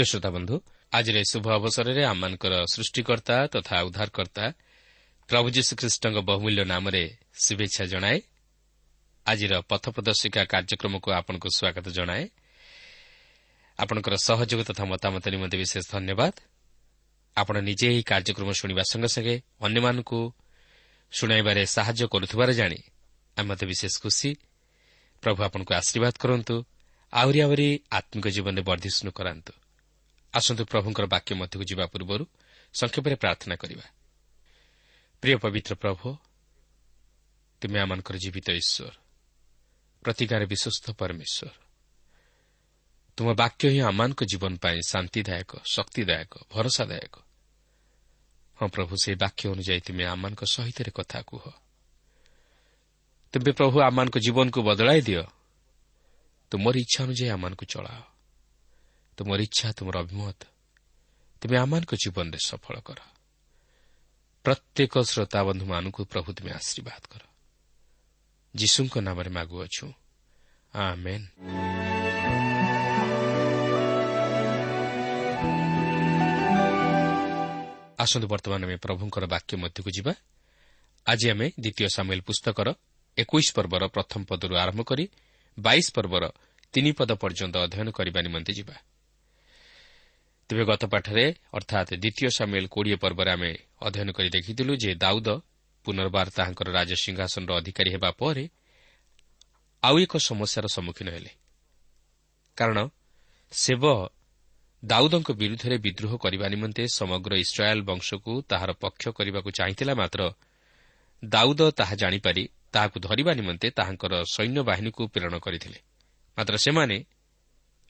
প্রিয় শ্রোতা বন্ধু ଆଜିର ଏହି ଶୁଭ ଅବସରରେ ଆମମାନଙ୍କର ସୃଷ୍ଟିକର୍ତ୍ତା ତଥା ଉଦ୍ଧାରକର୍ତ୍ତା ପ୍ରଭୁ ଯୀଶୁଖ୍ରୀଷ୍ଟଙ୍କ ବହୁମୂଲ୍ୟ ନାମରେ ଶୁଭେଚ୍ଛା ଜଣାଏ ଆଜିର ପଥ ପ୍ରଦର୍ଶିକା କାର୍ଯ୍ୟକ୍ରମକୁ ଆପଣଙ୍କୁ ସ୍ୱାଗତ ଜଣାଏ ଆପଣଙ୍କର ସହଯୋଗ ତଥା ମତାମତ ନିମନ୍ତେ ବିଶେଷ ଧନ୍ୟବାଦ ଆପଣ ନିଜେ ଏହି କାର୍ଯ୍ୟକ୍ରମ ଶୁଣିବା ସଙ୍ଗେ ସଙ୍ଗେ ଅନ୍ୟମାନଙ୍କୁ ଶୁଣାଇବାରେ ସାହାଯ୍ୟ କରୁଥିବାର ଜାଣି ଆମେ ମୋତେ ବିଶେଷ ଖୁସି ପ୍ରଭୁ ଆପଣଙ୍କୁ ଆଶୀର୍ବାଦ କରନ୍ତୁ ଆହୁରି ଆହୁରି ଆତ୍ମିକ ଜୀବନରେ ବର୍ଦ୍ଧିଷ୍ଣୁ କରାନ୍ତୁ ଆସନ୍ତୁ ପ୍ରଭୁଙ୍କର ବାକ୍ୟ ମଧ୍ୟକୁ ଯିବା ପୂର୍ବରୁ ସଂକ୍ଷେପରେ ପ୍ରାର୍ଥନା କରିବା। ପ୍ରିୟ ପବିତ୍ର ପ୍ରଭୁ ତୁମେ ଆମମାନଙ୍କର ଜୀବିତ ଈଶ୍ୱର ପ୍ରତିକାର ବିଶ୍ୱସ୍ତ ପରମେଶ୍ୱର। ତୁମ ବାକ୍ୟ ହିଁ ଆମମାନଙ୍କ ଜୀବନ ପାଇଁ ଶାନ୍ତିଦାୟକ ଶକ୍ତିଦାୟକ ଭରସାଦାୟକ। ହଁ ପ୍ରଭୁ ସେହି ବାକ୍ୟ ଅନୁଯାୟୀ ତୁମେ ଆମମାନଙ୍କ ସହିତ କଥା କୁହ। ତେବେ ପ୍ରଭୁ ଆମମାନଙ୍କ ଜୀବନକୁ ବଦଳାଇ ଦିଅ। ତୁମର ଇଚ୍ଛା ଅନୁଯାୟୀ ଆମମାନଙ୍କୁ ଚଳାଅ। ତୁମର ଇଚ୍ଛା ତୁମର ଅଭିମତ। ତୁମେ ଆମମାନଙ୍କ ଜୀବନରେ ସଫଳ କର। ପ୍ରତ୍ୟେକ ଶ୍ରୋତାବନ୍ଧୁମାନଙ୍କୁ ପ୍ରଭୁ ତୁମେ ଆଶୀର୍ବାଦ କର। ଯୀଶୁଙ୍କ ନାମରେ ମାଗୁଅଛୁ। ଆସନ୍ତୁ ବର୍ତ୍ତମାନ ଆମେ ପ୍ରଭୁଙ୍କର ବାକ୍ୟ ମଧ୍ୟକୁ ଯିବା। ଆଜି ଆମେ ଦ୍ୱିତୀୟ ସାମିଲ ପୁସ୍ତକର ଏକୋଇଶ ପର୍ବର ପ୍ରଥମ ପଦରୁ ଆରମ୍ଭ କରି ବାଇଶ ପର୍ବର ତିନି ପଦ ପର୍ଯ୍ୟନ୍ତ ଅଧ୍ୟୟନ କରିବା ନିମନ୍ତେ ଯିବା। ତେବେ ଗତ ପାଠରେ ଅର୍ଥାତ୍ ଦ୍ୱିତୀୟ ସାମିଲ କୋଡ଼ିଏ ପର୍ବରେ ଆମେ ଅଧ୍ୟୟନ କରି ଦେଖିଥିଲୁ ଯେ ଦାଉଦ ପୁନର୍ବାର ତାହାଙ୍କର ରାଜସିଂହାସନର ଅଧିକାରୀ ହେବା ପରେ ଆଉ ଏକ ସମସ୍ୟାର ସମ୍ମୁଖୀନ ହେଲେ। କାରଣ ସେବ ଦାଉଦଙ୍କ ବିରୁଦ୍ଧରେ ବିଦ୍ରୋହ କରିବା ନିମନ୍ତେ ସମଗ୍ର ଇସ୍ରାଏଲ୍ ବଂଶକୁ ତାହାର ପକ୍ଷ କରିବାକୁ ଚାହିଁଥିଲା ମାତ୍ର ଦାଉଦ ତାହା ଜାଣିପାରି ତାହାକୁ ଧରିବା ନିମନ୍ତେ ତାହାଙ୍କର ସୈନ୍ୟବାହିନୀକୁ ପ୍ରେରଣ କରିଥିଲେ। ମାତ୍ର ସେମାନେ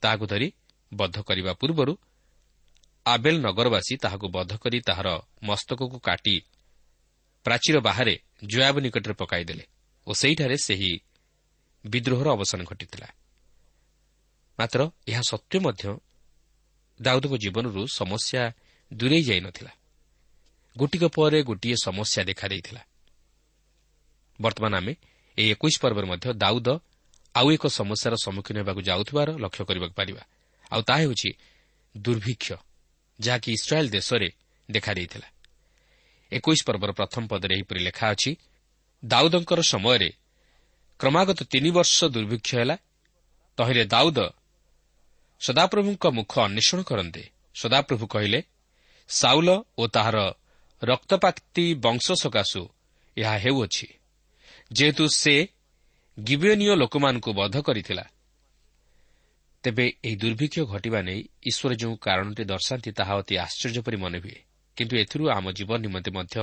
ତାହାକୁ ଧରି ବଦ୍ଧ କରିବା ପୂର୍ବରୁ ଆବେଲ ନଗରବାସୀ ତାହାକୁ ବଦ୍ଧ କରି ତାହାର ମସ୍ତକକୁ କାଟି ପ୍ରାଚୀର ବାହାରେ ଜୟାବ ନିକଟରେ ପକାଇଦେଲେ ଓ ସେହିଠାରେ ସେହି ବିଦ୍ରୋହର ଅବସାନ ଘଟିଥିଲା। ମାତ୍ର ଏହା ସତ୍ତ୍ୱେ ମଧ୍ୟ ଦାଉଦଙ୍କ ଜୀବନରୁ ସମସ୍ୟା ଦୂରେଇ ଯାଇନଥିଲା। ଗୋଟିକ ପରେ ଗୋଟିଏ ସମସ୍ୟା ଦେଖାଦେଇଥିଲା। ବର୍ତ୍ତମାନ ଆମେ ଏହି ଏକୋଇଶ ପର୍ବରେ ମଧ୍ୟ ଦାଉଦ ଆଉ ଏକ ସମସ୍ୟାର ସମ୍ମୁଖୀନ ହେବାକୁ ଯାଉଥିବାର ଲକ୍ଷ୍ୟ କରିବାକୁ ପାରିବା। ଆଉ ତାହା ହେଉଛି ଦୁର୍ଭିକ୍ଷ। ଯାହାକି ଇସ୍ରାଏଲ୍ ଦେଶରେ ଦେଖାଦେଇଥିଲା। ଏକୋଇଶ ପର୍ବର ପ୍ରଥମ ପଦରେ ଏହିପରି ଲେଖା ଅଛି ଦାଉଦଙ୍କର ସମୟରେ କ୍ରମାଗତ ତିନି ବର୍ଷ ଦୁର୍ଭିକ୍ଷ ହେଲା। ତହିଁରେ ଦାଉଦ ସଦାପ୍ରଭୁଙ୍କ ମୁଖ ଅନ୍ୱେଷଣ କରନ୍ତେ। ସଦାପ୍ରଭୁ କହିଲେ ସାଉଲ ଓ ତାହାର ରକ୍ତପାତି ବଂଶ ସକାଶୁ ଏହା ହେଉଅଛି। ଯେହେତୁ ସେ ଗିବେନୀୟ ଲୋକମାନଙ୍କୁ ବଧ କରିଥିଲା ତେବେ ଏହି ଦୁର୍ଭିକ୍ଷ ଘଟିବା ନେଇ ଈଶ୍ୱର ଯେଉଁ କାରଣଟି ଦର୍ଶାନ୍ତି ତାହା ଅତି ଆଶ୍ଚର୍ଯ୍ୟ ପରି ମନେ ହୁଏ। କିନ୍ତୁ ଏଥିରୁ ଆମ ଜୀବନ ନିମନ୍ତେ ମଧ୍ୟ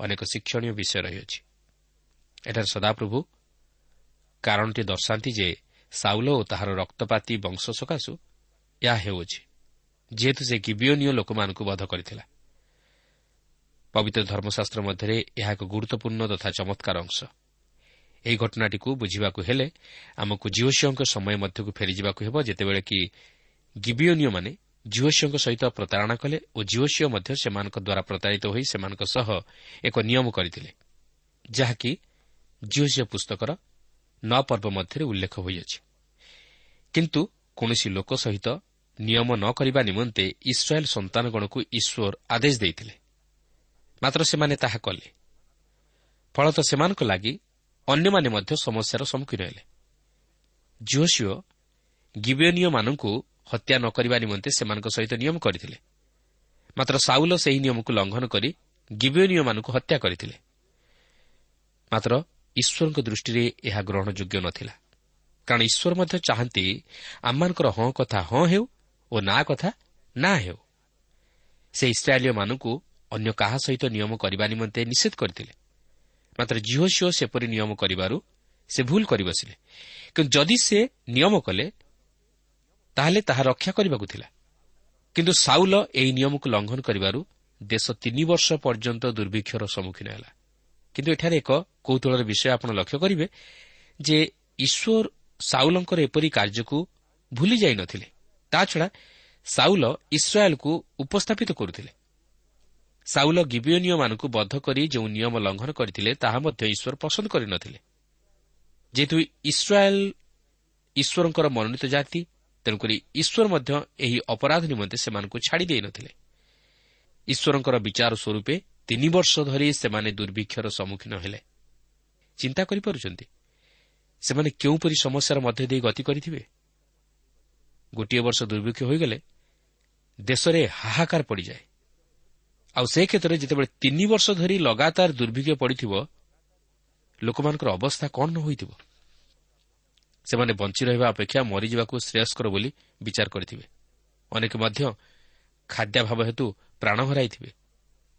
ଅନେକ ଶିକ୍ଷଣୀୟ ବିଷୟ ରହିଅଛି। ଏଠାରେ ସଦାପ୍ରଭୁ କାରଣଟି ଦର୍ଶାନ୍ତି ଯେ ସାଉଲ ଓ ତାହାର ରକ୍ତପାତି ବଂଶ ସକାଶୁ ଏହା ହେଉଅଛି ଯେହେତୁ ସେ ଗିବିଓନୀୟ ଲୋକମାନଙ୍କୁ ବଧ କରିଥିଲା। ପବିତ୍ର ଧର୍ମଶାସ୍ତ୍ର ମଧ୍ୟରେ ଏହା ଏକ ଗୁରୁତ୍ୱପୂର୍ଣ୍ଣ ତଥା ଚମତ୍କାର ଅଂଶ। ଏହି ଘଟଣାଟିକୁ ବୁଝିବାକୁ ହେଲେ ଆମକୁ ଜିଓସିଓଙ୍କ ସମୟ ମଧ୍ୟକୁ ଫେରିଯିବାକୁ ହେବ ଯେତେବେଳେ କି ଗିବିଓନିଓମାନେ ଜିଓସିଓଙ୍କ ସହିତ ପ୍ରତାରଣା କଲେ ଓ ଜିଓସିଓ ମଧ୍ୟ ସେମାନଙ୍କ ଦ୍ୱାରା ପ୍ରତାରିତ ହୋଇ ସେମାନଙ୍କ ସହ ଏକ ନିୟମ କରିଥିଲେ ଯାହାକି ଜିଓସିଓ ପୁସ୍ତକର ନଅ ପର୍ବ ମଧ୍ୟରେ ଉଲ୍ଲେଖ ହୋଇଅଛି। କିନ୍ତୁ କୌଣସି ଲୋକ ସହିତ ନିୟମ ନ କରିବା ନିମନ୍ତେ ଇସ୍ରାଏଲ୍ ସନ୍ତାନଗଣକୁ ଈଶ୍ୱର ଆଦେଶ ଦେଇଥିଲେ। ମାତ୍ର ସେମାନେ ତାହା କଲେ। ଫଳତଃ ସେମାନଙ୍କ ଲାଗି ଅନ୍ୟମାନେ ମଧ୍ୟ ସମସ୍ୟାର ସମ୍ମୁଖୀନ ହେଲେ। ଜିଓସିଓ ଗିବେନିୟମାନଙ୍କୁ ହତ୍ୟା ନ କରିବା ନିମନ୍ତେ ସେମାନଙ୍କ ସହିତ ନିୟମ କରିଥିଲେ। ମାତ୍ର ସାଉଲ ସେହି ନିୟମକୁ ଲଙ୍ଘନ କରି ଗିବେନିୟମାନଙ୍କୁ ହତ୍ୟା କରିଥିଲେ। ମାତ୍ର ଈଶ୍ୱରଙ୍କ ଦୃଷ୍ଟିରେ ଏହା ଗ୍ରହଣଯୋଗ୍ୟ ନଥିଲା କାରଣ ଈଶ୍ୱର ମଧ୍ୟ ଚାହାନ୍ତି ଆମମାନଙ୍କର ହଁ କଥା ହଁ ହେଉ ଓ ନା କଥା ନା ହେଉ। ସେ ଇସ୍ରାଏଲିୟମାନଙ୍କୁ ଅନ୍ୟ କାହା ସହିତ ନିୟମ କରିବା ନିମନ୍ତେ ନିଷେଧ କରିଥିଲେ। ମାତ୍ର ସିଓ ସେପରି ନିୟମ କରିବାରୁ ସେ ଭୁଲ କରି ବସିଲେ। କିନ୍ତୁ ଯଦି ସେ ନିୟମ କଲେ ତାହେଲେ ତାହା ରକ୍ଷା କରିବାକୁ ଥିଲା। କିନ୍ତୁ ସାଉଲ ଏହି ନିୟମକୁ ଲଙ୍ଘନ କରିବାରୁ ଦେଶ ତିନି ବର୍ଷ ପର୍ଯ୍ୟନ୍ତ ଦୁର୍ଭିକ୍ଷର ସମ୍ମୁଖୀନ ହେଲା। କିନ୍ତୁ ଏଠାରେ ଏକ କୌତୁହଳର ବିଷୟ ଆପଣ ଲକ୍ଷ୍ୟ କରିବେ ଯେ ଈଶ୍ୱର ସାଉଲଙ୍କର ଏପରି କାର୍ଯ୍ୟକୁ ଭୁଲି ଯାଇନଥିଲେ ତାଛଡ଼ା ସାଉଲ ଇସ୍ରାଏଲ୍କୁ ଉପସ୍ଥାପିତ କରୁଥିଲେ। ସାଉଲ ଗିବିଓନିୟମାନଙ୍କୁ ବଦ୍ଧ କରି ଯେଉଁ ନିୟମ ଲଙ୍ଘନ କରିଥିଲେ ତାହା ମଧ୍ୟ ଈଶ୍ୱର ପସନ୍ଦ କରିନଥିଲେ। ଯେହେତୁ ଇସ୍ରାଏଲ୍ ଈଶ୍ୱରଙ୍କର ମନୋନୀତ ଜାତି ତେଣୁକରି ଈଶ୍ୱର ମଧ୍ୟ ଏହି ଅପରାଧ ନିମନ୍ତେ ସେମାନଙ୍କୁ ଛାଡ଼ି ଦେଇନଥିଲେ। ଈଶ୍ୱରଙ୍କର ବିଚାର ସ୍ୱରୂପେ ତିନି ବର୍ଷ ଧରି ସେମାନେ ଦୁର୍ଭିକ୍ଷର ସମ୍ମୁଖୀନ ହେଲେ। ଚିନ୍ତା କରିପାରୁଛନ୍ତି? ସେମାନେ କେଉଁପରି ସମସ୍ୟାର ମଧ୍ୟ ଦେଇ ଗତି କରିଥିବେ? ଗୋଟିଏ ବର୍ଷ ଦୁର୍ଭିକ୍ଷ ହୋଇଗଲେ ଦେଶରେ ହାହାକାର ପଡ଼ିଯାଏ। ଆଉ ସେ କ୍ଷେତ୍ରରେ ଯେତେବେଳେ ତିନି ବର୍ଷ ଧରି ଲଗାତାର ଦୁର୍ଭିକ୍ଷ ପଡ଼ିଥିବ ଲୋକମାନଙ୍କର ଅବସ୍ଥା କ'ଣ ହୋଇଥିବ? ସେମାନେ ବଞ୍ଚି ରହିବା ଅପେକ୍ଷା ମରିଯିବାକୁ ଶ୍ରେୟସ୍କର ବୋଲି ବିଚାର କରିଥିବେ। ଅନେକ ମଧ୍ୟ ଖାଦ୍ୟାଭାବ ହେତୁ ପ୍ରାଣ ହରାଇଥିବେ।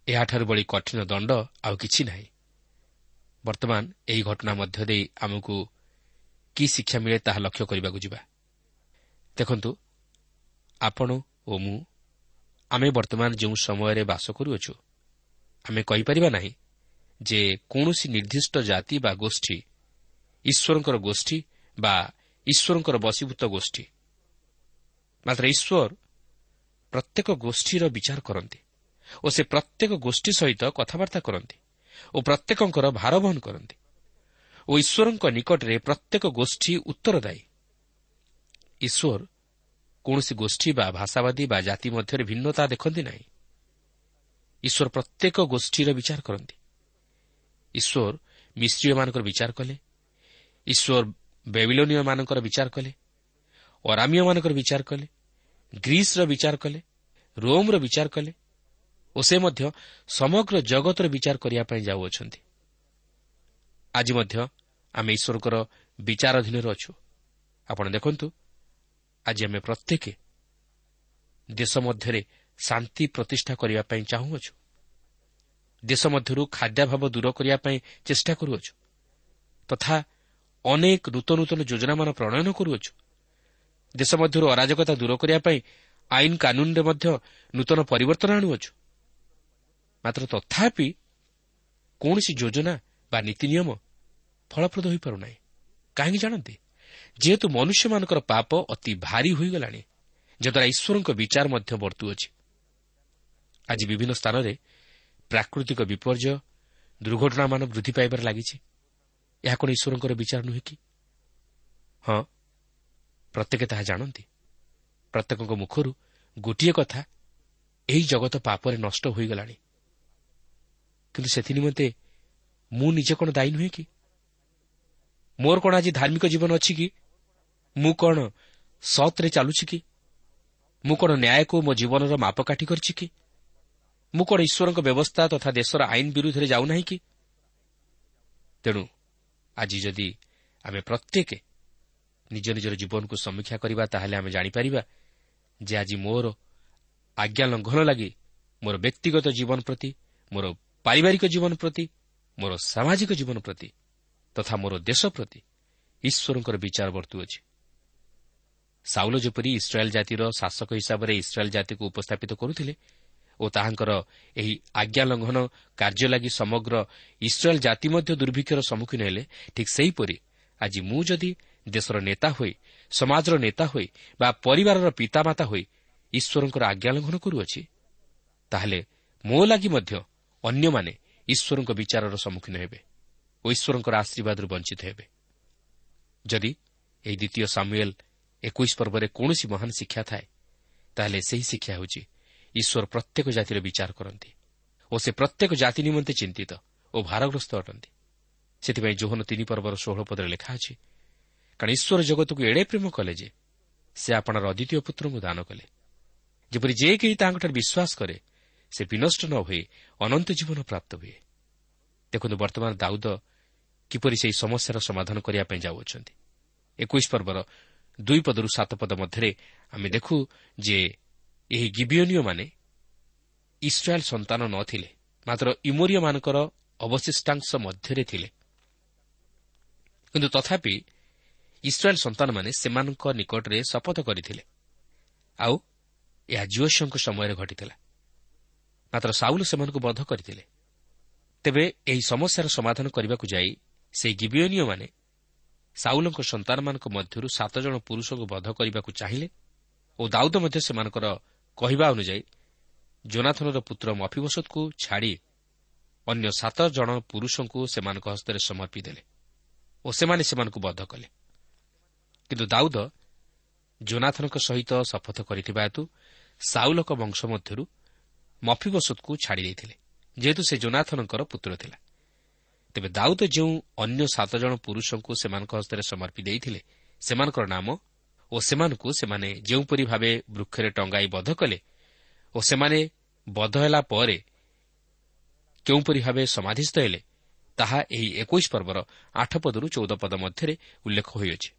ଏହାଠାରୁ ବଳି କଠିନ ଦଣ୍ଡ ଆଉ କିଛି ନାହିଁ। ବର୍ତ୍ତମାନ ଏହି ଘଟଣା ମଧ୍ୟ ଦେଇ ଆମକୁ କି ଶିକ୍ଷା ମିଳେ ତାହା ଲକ୍ଷ୍ୟ କରିବାକୁ ଯିବା। ଦେଖନ୍ତୁ ଆପଣ ଓ ମୁଁ ଆମେ ବର୍ତ୍ତମାନ ଯେଉଁ ସମୟରେ ବାସ କରୁଅଛୁ ଆମେ କହିପାରିବା ନାହିଁ ଯେ କୌଣସି ନିର୍ଦ୍ଦିଷ୍ଟ ଜାତି ବା ଗୋଷ୍ଠୀ ଈଶ୍ୱରଙ୍କର ଗୋଷ୍ଠୀ ବା ଈଶ୍ୱରଙ୍କର ବଶୀଭୂତ ଗୋଷ୍ଠୀ ମାତ୍ର ଈଶ୍ୱର ପ୍ରତ୍ୟେକ ଗୋଷ୍ଠୀର ବିଚାର କରନ୍ତି ଓ ସେ ପ୍ରତ୍ୟେକ ଗୋଷ୍ଠୀ ସହିତ କଥାବାର୍ତ୍ତା କରନ୍ତି ଓ ପ୍ରତ୍ୟେକଙ୍କର ଭାର ବହନ କରନ୍ତି ଓ ଈଶ୍ୱରଙ୍କ ନିକଟରେ ପ୍ରତ୍ୟେକ ଗୋଷ୍ଠୀ ଉତ୍ତରଦାୟୀ। ଈଶ୍ୱର କୌଣସି ଗୋଷ୍ଠୀ ବା ଭାଷାବାଦୀ ବା ଜାତି ମଧ୍ୟରେ ଭିନ୍ନତା ଦେଖନ୍ତି ନାହିଁ। ଈଶ୍ୱର ପ୍ରତ୍ୟେକ ଗୋଷ୍ଠୀର ବିଚାର କରନ୍ତି। ଈଶ୍ୱର ମିଶ୍ରୀୟମାନଙ୍କର ବିଚାର କଲେ। ଈଶ୍ୱର ବେବିଲୋନିୟମାନଙ୍କର ବିଚାର କଲେ। ଅରାମିୟମାନଙ୍କର ବିଚାର କଲେ। ଗ୍ରୀସ୍ର ବିଚାର କଲେ। ରୋମ୍ର ବିଚାର କଲେ। ଓ ସେ ମଧ୍ୟ ସମଗ୍ର ଜଗତର ବିଚାର କରିବା ପାଇଁ ଯାଉଅଛନ୍ତି। ଆଜି ମଧ୍ୟ ଆମେ ଈଶ୍ୱରଙ୍କର ବିଚାର ଅଧୀନରେ ଅଛୁ। ଆପଣ ଦେଖନ୍ତୁ ଆଜି ଆମେ ପ୍ରତ୍ୟେକ ଦେଶ ମଧ୍ୟରେ ଶାନ୍ତି ପ୍ରତିଷ୍ଠା କରିବା ପାଇଁ ଚାହୁଁଅଛୁ। ଦେଶ ମଧ୍ୟରୁ ଖାଦ୍ୟାଭାବ ଦୂର କରିବା ପାଇଁ ଚେଷ୍ଟା କରୁଅଛୁ। ତଥା ଅନେକ ନୂତନ ନୂତନ ଯୋଜନାମାନ ପ୍ରଣୟନ କରୁଅଛୁ। ଦେଶ ମଧ୍ୟରୁ ଅରାଜକତା ଦୂର କରିବା ପାଇଁ ଆଇନ କାନୁନରେ ମଧ୍ୟ ନୂତନ ପରିବର୍ତ୍ତନ ଆଣୁଅଛୁ। ମାତ୍ର ତଥାପି କୌଣସି ଯୋଜନା ବା ନୀତି ନିୟମ ଫଳପ୍ରଦ ହୋଇପାରୁନାହିଁ। କାହିଁକି ଜାଣନ୍ତି? ଯେହେତୁ ମନୁଷ୍ୟମାନଙ୍କର ପାପ ଅତି ଭାରି ହୋଇଗଲାଣି ଯଦ୍ୱାରା ଈଶ୍ୱରଙ୍କ ବିଚାର ମଧ୍ୟ ବର୍ତ୍ତୁଅଛି। ଆଜି ବିଭିନ୍ନ ସ୍ଥାନରେ ପ୍ରାକୃତିକ ବିପର୍ଯ୍ୟୟ ଦୁର୍ଘଟଣାମାନ ବୃଦ୍ଧି ପାଇବାରେ ଲାଗିଛି। ଏହା କ'ଣ ଈଶ୍ୱରଙ୍କର ବିଚାର ନୁହେଁ କି? ହଁ ପ୍ରତ୍ୟେକ ତାହା ଜାଣନ୍ତି। ପ୍ରତ୍ୟେକଙ୍କ ମୁଖରୁ ଗୋଟିଏ କଥା ଏହି ଜଗତ ପାପରେ ନଷ୍ଟ ହୋଇଗଲାଣି। କିନ୍ତୁ ସେଥି ନିମନ୍ତେ ମୁଁ ନିଜେ କ'ଣ ଦାୟୀ ନୁହେଁ କି? ମୋର କ'ଣ ଆଜି ଧାର୍ମିକ ଜୀବନ ଅଛି କି? ମୁଁ କ'ଣ ସତ୍ରେ ଚାଲୁଛି କି? ମୁଁ କ'ଣ ନ୍ୟାୟକୁ ମୋ ଜୀବନର ମାପକାଠି କରିଛି କି? ମୁଁ କ'ଣ ଈଶ୍ୱରଙ୍କ ବ୍ୟବସ୍ଥା ତଥା ଦେଶର ଆଇନ ବିରୁଦ୍ଧରେ ଯାଉନାହିଁ କି? ତେଣୁ ଆଜି ଯଦି ଆମେ ପ୍ରତ୍ୟେକ ନିଜ ନିଜର ଜୀବନକୁ ସମୀକ୍ଷା କରିବା ତାହେଲେ ଆମେ ଜାଣିପାରିବା ଯେ ଆଜି ମୋର ଆଜ୍ଞା ଲଙ୍ଘନ ଲାଗି ମୋର ବ୍ୟକ୍ତିଗତ ଜୀବନ ପ୍ରତି ମୋର ପାରିବାରିକ ଜୀବନ ପ୍ରତି ମୋର ସାମାଜିକ ଜୀବନ ପ୍ରତି ତଥା ମୋର ଦେଶ ପ୍ରତି ଈଶ୍ୱରଙ୍କର ବିଚାର ବର୍ତ୍ତୁଅଛି ସାଉଲ ଯେପରି ଇସ୍ରାଏଲ୍ ଜାତିର ଶାସକ ହିସାବରେ ଇସ୍ରାଏଲ୍ ଜାତିକୁ ଉପସ୍ଥାପିତ କରୁଥିଲେ ଓ ତାହାଙ୍କର ଏହି ଆଜ୍ଞା ଲଙ୍ଘନ କାର୍ଯ୍ୟ ଲାଗି ସମଗ୍ର ଇସ୍ରାଏଲ୍ ଜାତି ମଧ୍ୟ ଦୁର୍ଭିକ୍ଷର ସମ୍ମୁଖୀନ ହେଲେ ଠିକ୍ ସେହିପରି ଆଜି ମୁଁ ଯଦି ଦେଶର ନେତା ହୋଇ ସମାଜର ନେତା ହୋଇ ବା ପରିବାରର ପିତାମାତା ହୋଇ ଈଶ୍ୱରଙ୍କର ଆଜ୍ଞା ଲଙ୍ଘନ କରୁଅଛି ତାହେଲେ ମୋ ଲାଗି ମଧ୍ୟ ଅନ୍ୟମାନେ ଈଶ୍ୱରଙ୍କ ବିଚାରର ସମ୍ମୁଖୀନ ହେବେ। ଓ ଈଶ୍ୱରଙ୍କର ଆଶୀର୍ବାଦରୁ ବଞ୍ଚିତ ହେବେ। ଯଦି ଏହି ଦ୍ୱିତୀୟ ସାମୁଏଲ୍ ଏକୋଇଶ ପର୍ବରେ କୌଣସି ମହାନ ଶିକ୍ଷା ଥାଏ ତାହେଲେ ସେହି ଶିକ୍ଷା ହେଉଛି ଈଶ୍ୱର ପ୍ରତ୍ୟେକ ଜାତିର ବିଚାର କରନ୍ତି ଓ ସେ ପ୍ରତ୍ୟେକ ଜାତି ନିମନ୍ତେ ଚିନ୍ତିତ ଓ ଭାରଗ୍ରସ୍ତ ଅଟନ୍ତି। ସେଥିପାଇଁ ଜୋହନ ତିନି ପର୍ବର ଷୋହଳ ପଦରେ ଲେଖା ଅଛି କାରଣ ଈଶ୍ୱର ଜଗତକୁ ଏଡ଼େ ପ୍ରେମ କଲେ ଯେ ସେ ଆପଣାର ଅଦ୍ୱିତୀୟ ପୁତ୍ରଙ୍କୁ ଦାନ କଲେ। ଯେପରି ଯେ କେହି ତାହାଙ୍କଠାରେ ବିଶ୍ୱାସ କରେ ସେ ବିନଷ୍ଟ ନ ହୋଇ ଅନନ୍ତ ଜୀବନ ପ୍ରାପ୍ତ ହୁଏ। ଦେଖନ୍ତୁ ବର୍ତ୍ତମାନ ଦାଉଦ କିପରି ସେହି ସମସ୍ୟାର ସମାଧାନ କରିବା ପାଇଁ ଯାଉଅଛନ୍ତି। ଏକୋଇଶ ପର୍ବର ଦୁଇ ପଦରୁ ସାତ ପଦ ମଧ୍ୟରେ ଆମେ ଦେଖୁ ଯେ ଏହି ଗିବିଓନିଓମାନେ ଇସ୍ରାଏଲ୍ ସନ୍ତାନ ନ ଥିଲେ ମାତ୍ର ଇମୋରିୟମାନଙ୍କର ଅବଶିଷ୍ଟାଂଶ ମଧ୍ୟରେ ଥିଲେ। କିନ୍ତୁ ତଥାପି ଇସ୍ରାଏଲ୍ ସନ୍ତାନମାନେ ସେମାନଙ୍କ ନିକଟରେ ଶପଥ କରିଥିଲେ। ଆଉ ଏହା ଜିଓସଙ୍କ ସମୟରେ ଘଟିଥିଲା। ମାତ୍ର ସାଉଲ ସେମାନଙ୍କୁ ବଧ କରିଥିଲେ। ତେବେ ଏହି ସମସ୍ୟାର ସମାଧାନ କରିବାକୁ ଯାଇ ସେହି ଗିବିଓନିଓମାନେ ସାଉଲଙ୍କ ସନ୍ତାନମାନଙ୍କ ମଧ୍ୟରୁ ସାତ ଜଣ ପୁରୁଷଙ୍କୁ ବଧ କରିବାକୁ ଚାହିଁଲେ ଓ ଦାଉଦ ମଧ୍ୟ ସେମାନଙ୍କର କହିବା ଅନୁଯାୟୀ ଜୋନାଥନର ପୁତ୍ର ମଫିବସତକୁ ଛାଡ଼ି ଅନ୍ୟ ସାତ ଜଣ ପୁରୁଷଙ୍କୁ ସେମାନଙ୍କ ହସ୍ତରେ ସମର୍ପିଦେଲେ ଓ ସେମାନେ ସେମାନଙ୍କୁ ବଧ କଲେ। କିନ୍ତୁ ଦାଉଦ ଜୋନାଥନଙ୍କ ସହିତ ଶପଥ କରିଥିବା ହେତୁ ସାଉଲଙ୍କ ବଂଶ ମଧ୍ୟରୁ ମଫିବସତକୁ ଛାଡ଼ି ଦେଇଥିଲେ ଯେହେତୁ ସେ ଜୋନାଥନଙ୍କର ପୁତ୍ର ଥିଲା। ତେବେ ଦାଉଦ ଯେଉଁ ଅନ୍ୟ ସାତ ଜଣ ପୁରୁଷଙ୍କୁ ସେମାନଙ୍କ ହସ୍ତରେ ସମର୍ପି ଦେଇଥିଲେ ସେମାନଙ୍କର ନାମ ଓ ସେମାନଙ୍କୁ ସେମାନେ ଯେଉଁପରି ଭାବେ ବୃକ୍ଷରେ ଟଙ୍ଗାଇ ବଧ କଲେ ଓ ସେମାନେ ବଧ ହେଲା ପରେ କେଉଁପରି ଭାବେ ସମାଧିସ୍ଥ ହେଲେ ତାହା ଏହି ଏକୋଇଶ ପର୍ବର ଆଠ ପଦରୁ ଚଉଦ ପଦ ମଧ୍ୟରେ ଉଲ୍ଲେଖ ହୋଇଅଛି।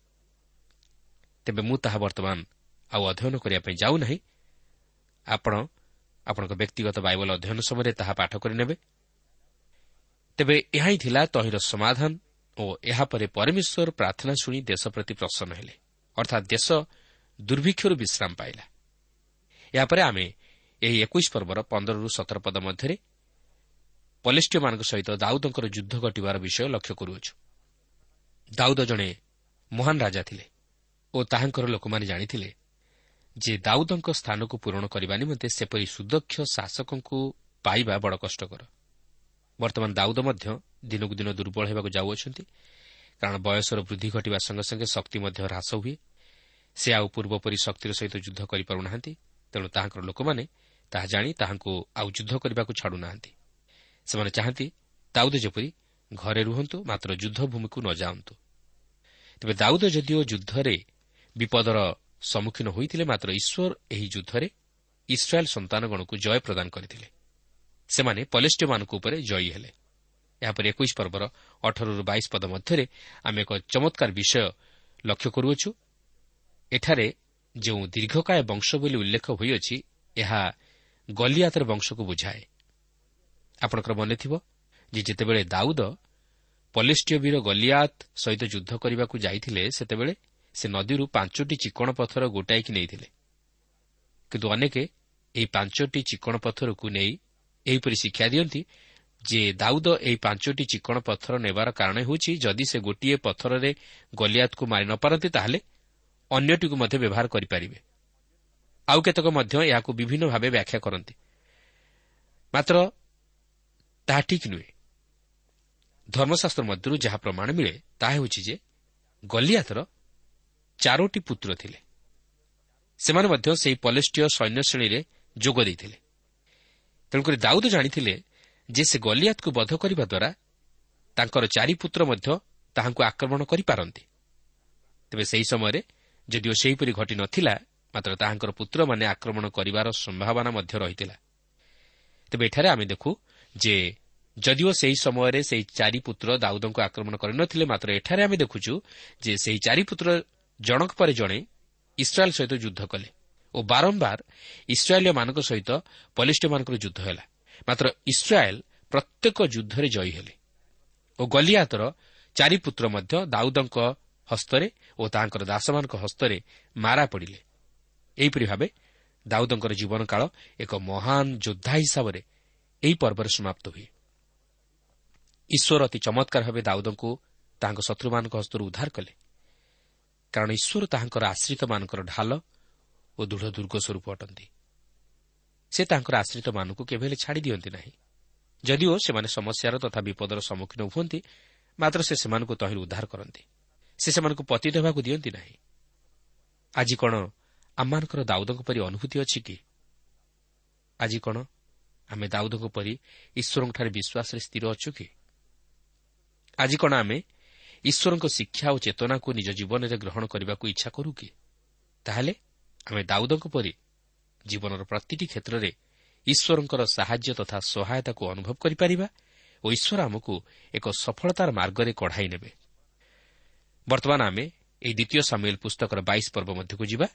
ତେବେ ମୁଁ ତାହା ବର୍ତ୍ତମାନ ଆଉ ଅଧ୍ୟୟନ କରିବା ପାଇଁ ଯାଉନାହିଁ। ଆପଣ ଆପଣଙ୍କ ବ୍ୟକ୍ତିଗତ ବାଇବଲ ଅଧ୍ୟୟନ ସମୟରେ ତାହା ପାଠ କରିନେବେ। ତେବେ ଏହା ହିଁ ଥିଲା ତହିଁର ସମାଧାନ ଓ ଏହାପରେ ପରମେଶ୍ୱର ପ୍ରାର୍ଥନା ଶୁଣି ଦେଶ ପ୍ରତି ପ୍ରସନ୍ନ ହେଲେ। ଅର୍ଥାତ୍ ଦେଶ ଦୁର୍ଭିକ୍ଷରୁ ବିଶ୍ରାମ ପାଇଲା। ଏହାପରେ ଆମେ ଏହି ଏକୋଇଶ ପର୍ବର ପନ୍ଦରରୁ ସତର ପଦ ମଧ୍ୟରେ ପଲିଷ୍ଟିୟମାନଙ୍କ ସହିତ ଦାଉଦଙ୍କର ଯୁଦ୍ଧ ଘଟିବାର ବିଷୟ ଲକ୍ଷ୍ୟ କରୁଅଛୁ। ଦାଉଦ ଜଣେ ମହାନ ରାଜା ଥିଲେ ଓ ତାହାଙ୍କର ଲୋକମାନେ ଜାଣିଥିଲେ ଯେ ଦାଉଦଙ୍କ ସ୍ଥାନକୁ ପୂରଣ କରିବା ନିମନ୍ତେ ସେପରି ସୁଦକ୍ଷ ଶାସକଙ୍କୁ ପାଇବା ବଡ଼ କଷ୍ଟକର। ବର୍ତ୍ତମାନ ଦାଉଦ ମଧ୍ୟ ଦିନକୁ ଦିନ ଦୁର୍ବଳ ହେବାକୁ ଯାଉଅଛନ୍ତି। କାରଣ ବୟସର ବୃଦ୍ଧି ଘଟିବା ସଙ୍ଗେ ସଙ୍ଗେ ଶକ୍ତି ମଧ୍ୟ ହ୍ରାସ ହୁଏ। ସେ ଆଉ ପୂର୍ବପରି ଶକ୍ତିର ସହିତ ଯୁଦ୍ଧ କରିପାରୁନାହାନ୍ତି। ତେଣୁ ତାହାଙ୍କର ଲୋକମାନେ ତାହା ଜାଣି ତାହାଙ୍କୁ ଆଉ ଯୁଦ୍ଧ କରିବାକୁ ଛାଡ଼ୁନାହାନ୍ତି। ସେମାନେ ଚାହାନ୍ତି ଦାଉଦ ଯେପରି ଘରେ ରୁହନ୍ତୁ ମାତ୍ର ଯୁଦ୍ଧଭୂମିକୁ ନ ଯାଆନ୍ତୁ। ତେବେ ଦାଉଦ ଯଦିଓ ଯୁଦ୍ଧରେ ବିପଦର ସମ୍ମୁଖୀନ ହୋଇଥିଲେ ମାତ୍ର ଈଶ୍ୱର ଏହି ଯୁଦ୍ଧରେ ଇସ୍ରାଏଲ୍ ସନ୍ତାନଗଣକୁ ଜୟ ପ୍ରଦାନ କରିଥିଲେ। ସେମାନେ ପଲେଷ୍ଟିୟମାନଙ୍କ ଉପରେ ଜୟୀ ହେଲେ। ଏହାପରେ ଏକୋଇଶ ପର୍ବର ଅଠରରୁ ବାଇଶ ପଦ ମଧ୍ୟରେ ଆମେ ଏକ ଚମତ୍କାର ବିଷୟ ଲକ୍ଷ୍ୟ କରୁଅଛୁ। ଏଠାରେ ଯେଉଁ ଦୀର୍ଘକାୟ ବଂଶ ବୋଲି ଉଲ୍ଲେଖ ହୋଇଅଛି ଏହା ଗଲିଆତର ବଂଶକୁ ବୁଝାଏ। ଆପଣଙ୍କର ମନେଥିବ ଯେ ଯେତେବେଳେ ଦାଉଦ ପଲେଷ୍ଟିୟ ବୀର ଗଲିଆତ ସହିତ ଯୁଦ୍ଧ କରିବାକୁ ଯାଇଥିଲେ ସେତେବେଳେ ସେ ନଦୀରୁ ପାଞ୍ଚଟି ଚିକଣ ପଥର ଗୋଟାଇକି ନେଇଥିଲେ। କିନ୍ତୁ ଅନେକ ଏହି ପାଞ୍ଚଟି ଚିକଣ ପଥରକୁ ନେଇ ଏହିପରି ଶିକ୍ଷା ଦିଅନ୍ତି ଯେ ଦାଉଦ ଏହି ପାଞ୍ଚଟି ଚିକଣ ପଥର ନେବାର କାରଣ ହେଉଛି ଯଦି ସେ ଗୋଟିଏ ପଥରରେ ଗଲିଆତକୁ ମାରି ନ ପାରନ୍ତି ତାହେଲେ ଅନ୍ୟଟିକୁ ମଧ୍ୟ ବ୍ୟବହାର କରିପାରିବେ। ଆଉ କେତେକ ମଧ୍ୟ ଏହାକୁ ବିଭିନ୍ନ ଭାବେ ବ୍ୟାଖ୍ୟା କରନ୍ତି। ମାତ୍ର ତାହା ଠିକ୍ ନୁହେଁ। ଧର୍ମଶାସ୍ତ୍ର ମଧ୍ୟରୁ ଯାହା ପ୍ରମାଣ ମିଳେ ତାହା ହେଉଛି ଯେ ଗଲିଆତର ଚାରୋଟି ପୁତ୍ର ଥିଲେ। ସେମାନେ ମଧ୍ୟ ସେହି ପଲେଷ୍ଟିୟ ସୈନ୍ୟ ଶ୍ରେଣୀରେ ଯୋଗ ଦେଇଥିଲେ। ତେଣୁକରି ଦାଉଦ ଜାଣିଥିଲେ ଯେ ସେ ଗଲିଆତକୁ ବଧ କରିବା ଦ୍ୱାରା ତାଙ୍କର ଚାରିପୁତ୍ର ମଧ୍ୟ ତାହାଙ୍କୁ ଆକ୍ରମଣ କରିପାରନ୍ତି। ତେବେ ସେହି ସମୟରେ ଯଦିଓ ସେହିପରି ଘଟିନଥିଲା ମାତ୍ର ତାହାଙ୍କର ପୁତ୍ରମାନେ ଆକ୍ରମଣ କରିବାର ସମ୍ଭାବନା ମଧ୍ୟ ରହିଥିଲା। ତେବେ ଏଠାରେ ଆମେ ଦେଖୁ ଯେ ଯଦିଓ ସେହି ସମୟରେ ସେହି ଚାରିପୁତ୍ର ଦାଉଦଙ୍କୁ ଆକ୍ରମଣ କରିନଥିଲେ ମାତ୍ର ଏଠାରେ ଆମେ ଦେଖୁଛୁ ଯେ ସେହି ଚାରିପୁତ୍ର ଜଣକ ପରେ ଜଣେ ଇସ୍ରାଏଲ୍ ସହିତ ଯୁଦ୍ଧ କଲେ। ଓ ବାରମ୍ବାର ଇସ୍ରାଏଲୀୟମାନଙ୍କ ସହିତ ପଲିଷ୍ଟିମାନଙ୍କର ଯୁଦ୍ଧ ହେଲା। ମାତ୍ର ଇସ୍ରାଏଲ୍ ପ୍ରତ୍ୟେକ ଯୁଦ୍ଧରେ ଜୟୀ ହେଲେ ଓ ଗଲିଆତର ଚାରିପୁତ୍ର ମଧ୍ୟ ଦାଉଦଙ୍କ ହସ୍ତରେ ଓ ତାହାଙ୍କର ଦାସମାନଙ୍କ ହସ୍ତରେ ମାରା ପଡ଼ିଲେ। ଏହିପରି ଭାବେ ଦାଉଦଙ୍କର ଜୀବନକାଳ ଏକ ମହାନ ଯୋଦ୍ଧା ହିସାବରେ ଏହି ପର୍ବରେ ସମାପ୍ତ ହୁଏ। ଈଶ୍ୱର ଅତି ଚମତ୍କାର ଭାବେ ଦାଉଦଙ୍କୁ ତାଙ୍କ ଶତ୍ରୁମାନଙ୍କ ହସ୍ତରୁ ଉଦ୍ଧାର କଲେ। କାରଣ ଈଶ୍ୱର ତାହାଙ୍କର ଆଶ୍ରିତମାନଙ୍କର ଢାଲ ଓ ଦୃଢ଼ ଦୁର୍ଗ ସ୍ୱରୂପ ଅଟନ୍ତି। ସେ ତାଙ୍କର ଆଶ୍ରିତମାନଙ୍କୁ କେବେ ହେଲେ ଛାଡ଼ି ଦିଅନ୍ତି ନାହିଁ। ଯଦିଓ ସେମାନେ ସମସ୍ୟାର ତଥା ବିପଦର ସମ୍ମୁଖୀନ ହୁଅନ୍ତି ମାତ୍ର ସେ ସେମାନଙ୍କୁ ତହିଁରୁ ଉଦ୍ଧାର କରନ୍ତି। ସେ ସେମାନଙ୍କୁ ପତିତ ହେବାକୁ ଦିଅନ୍ତି ନାହିଁ। ଆଜି କ'ଣ ଆମମାନଙ୍କର ଦାଉଦଙ୍କ ପରି ଅନୁଭୂତି ଅଛି କି? ଆଜି କ'ଣ ଆମେ ଦାଉଦଙ୍କ ପରି ଈଶ୍ୱରଙ୍କଠାରେ ବିଶ୍ୱାସରେ ସ୍ଥିର ଅଛୁ କି? ଆଜି କ'ଣ ଆମେ ଈଶ୍ୱରଙ୍କ ଶିକ୍ଷା ଓ ଚେତନାକୁ ନିଜ ଜୀବନରେ ଗ୍ରହଣ କରିବାକୁ ଇଚ୍ଛା କରୁ କି? ତାହେଲେ ଆମେ ଦାଉଦଙ୍କ ପରି ଜୀବନର ପ୍ରତିଟି କ୍ଷେତ୍ରରେ ଈଶ୍ୱରଙ୍କର ସାହାଯ୍ୟ ତଥା ସହାୟତାକୁ ଅନୁଭବ କରିପାରିବା ଓ ଈଶ୍ୱର ଆମକୁ ଏକ ସଫଳତାର ମାର୍ଗରେ କଢ଼ାଇ ନେବେ। ବର୍ତ୍ତମାନ ଆମେ ଏହି ଦ୍ୱିତୀୟ ସାମିଲ ପୁସ୍ତକର ବାଇଶ ପର୍ବ ମଧ୍ୟକୁ ଯିବା।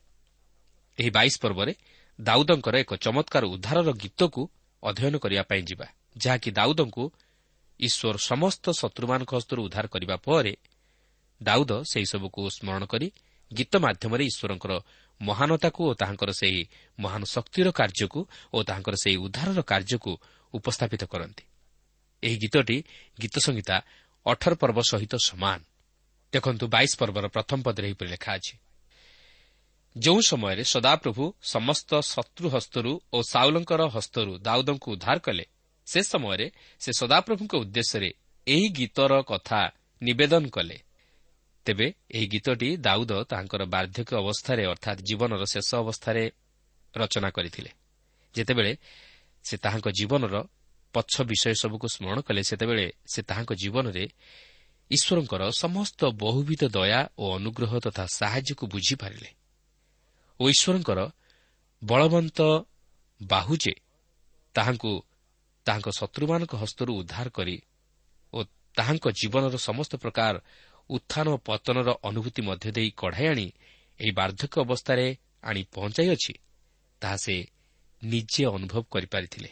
ଏହି ବାଇଶ ପର୍ବରେ ଦାଉଦଙ୍କର ଏକ ଚମତ୍କାର ଉଦ୍ଧାରର ଗୀତକୁ ଅଧ୍ୟୟନ କରିବା ପାଇଁ ଯିବା ଯାହାକି ଦାଉଦଙ୍କୁ ଈଶ୍ୱର ସମସ୍ତ ଶତ୍ରୁମାନଙ୍କ ହସ୍ତରୁ ଉଦ୍ଧାର କରିବା ପରେ ଦାଉଦ ସେହିସବୁକୁ ସ୍ମରଣ କରି ଗୀତ ମାଧ୍ୟମରେ ଈଶ୍ୱରଙ୍କର ମହାନତାକୁ ଓ ତାହାଙ୍କର ସେହି ମହାନ ଶକ୍ତିର କାର୍ଯ୍ୟକୁ ଓ ତାହାଙ୍କର ସେହି ଉଦ୍ଧାରର କାର୍ଯ୍ୟକୁ ଉପସ୍ଥାପିତ କରନ୍ତି। ଏହି ଗୀତଟି ଗୀତ ସଂହିତା ଅଠର ପର୍ବ ସହିତ ସମାନ। ଦେଖନ୍ତୁ ବାଇଶ ପର୍ବର ପ୍ରଥମ ପଦରେ ଏହିପରି ଲେଖା ଅଛି। ଯେଉଁ ସମୟରେ ସଦାପ୍ରଭୁ ସମସ୍ତ ଶତ୍ରୁ ହସ୍ତରୁ ଓ ସାଉଲଙ୍କର ହସ୍ତରୁ ଦାଉଦଙ୍କୁ ଉଦ୍ଧାର କଲେ ସେ ସମୟରେ ସେ ସଦାପ୍ରଭୁଙ୍କ ଉଦ୍ଦେଶ୍ୟରେ ଏହି ଗୀତର କଥା ନିବେଦନ କଲେ। ତେବେ ଏହି ଗୀତଟି ଦାଉଦ ତାଙ୍କର ବାର୍ଦ୍ଧକ୍ୟ ଅବସ୍ଥାରେ ଅର୍ଥାତ୍ ଜୀବନର ଶେଷ ଅବସ୍ଥାରେ ରଚନା କରିଥିଲେ। ଯେତେବେଳେ ସେ ତାହାଙ୍କ ଜୀବନର ପଛ ବିଷୟ ସବୁକୁ ସ୍ମରଣ କଲେ ସେତେବେଳେ ସେ ତାହାଙ୍କ ଜୀବନରେ ଈଶ୍ୱରଙ୍କର ସମସ୍ତ ବହୁବିଧ ଦୟା ଓ ଅନୁଗ୍ରହ ତଥା ସାହାଯ୍ୟକୁ ବୁଝିପାରିଲେ ଓ ଈଶ୍ୱରଙ୍କର ବଳବନ୍ତ ବାହୁଜେ ତାହାଙ୍କୁ ତାହାଙ୍କ ଶତ୍ରୁମାନଙ୍କ ହସ୍ତରୁ ଉଦ୍ଧାର କରି ଓ ତାହାଙ୍କ ଜୀବନର ସମସ୍ତ ପ୍ରକାର ଉତ୍ଥାନ ଓ ପତନର ଅନୁଭୂତି ମଧ୍ୟ ଦେଇ କଢ଼ାଇ ଆଣି ଏହି ବାର୍ଦ୍ଧକ୍ୟ ଅବସ୍ଥାରେ ଆଣି ପହଞ୍ଚାଇଅଛି ତାହା ସେ ନିଜେ ଅନୁଭବ କରିପାରିଥିଲେ।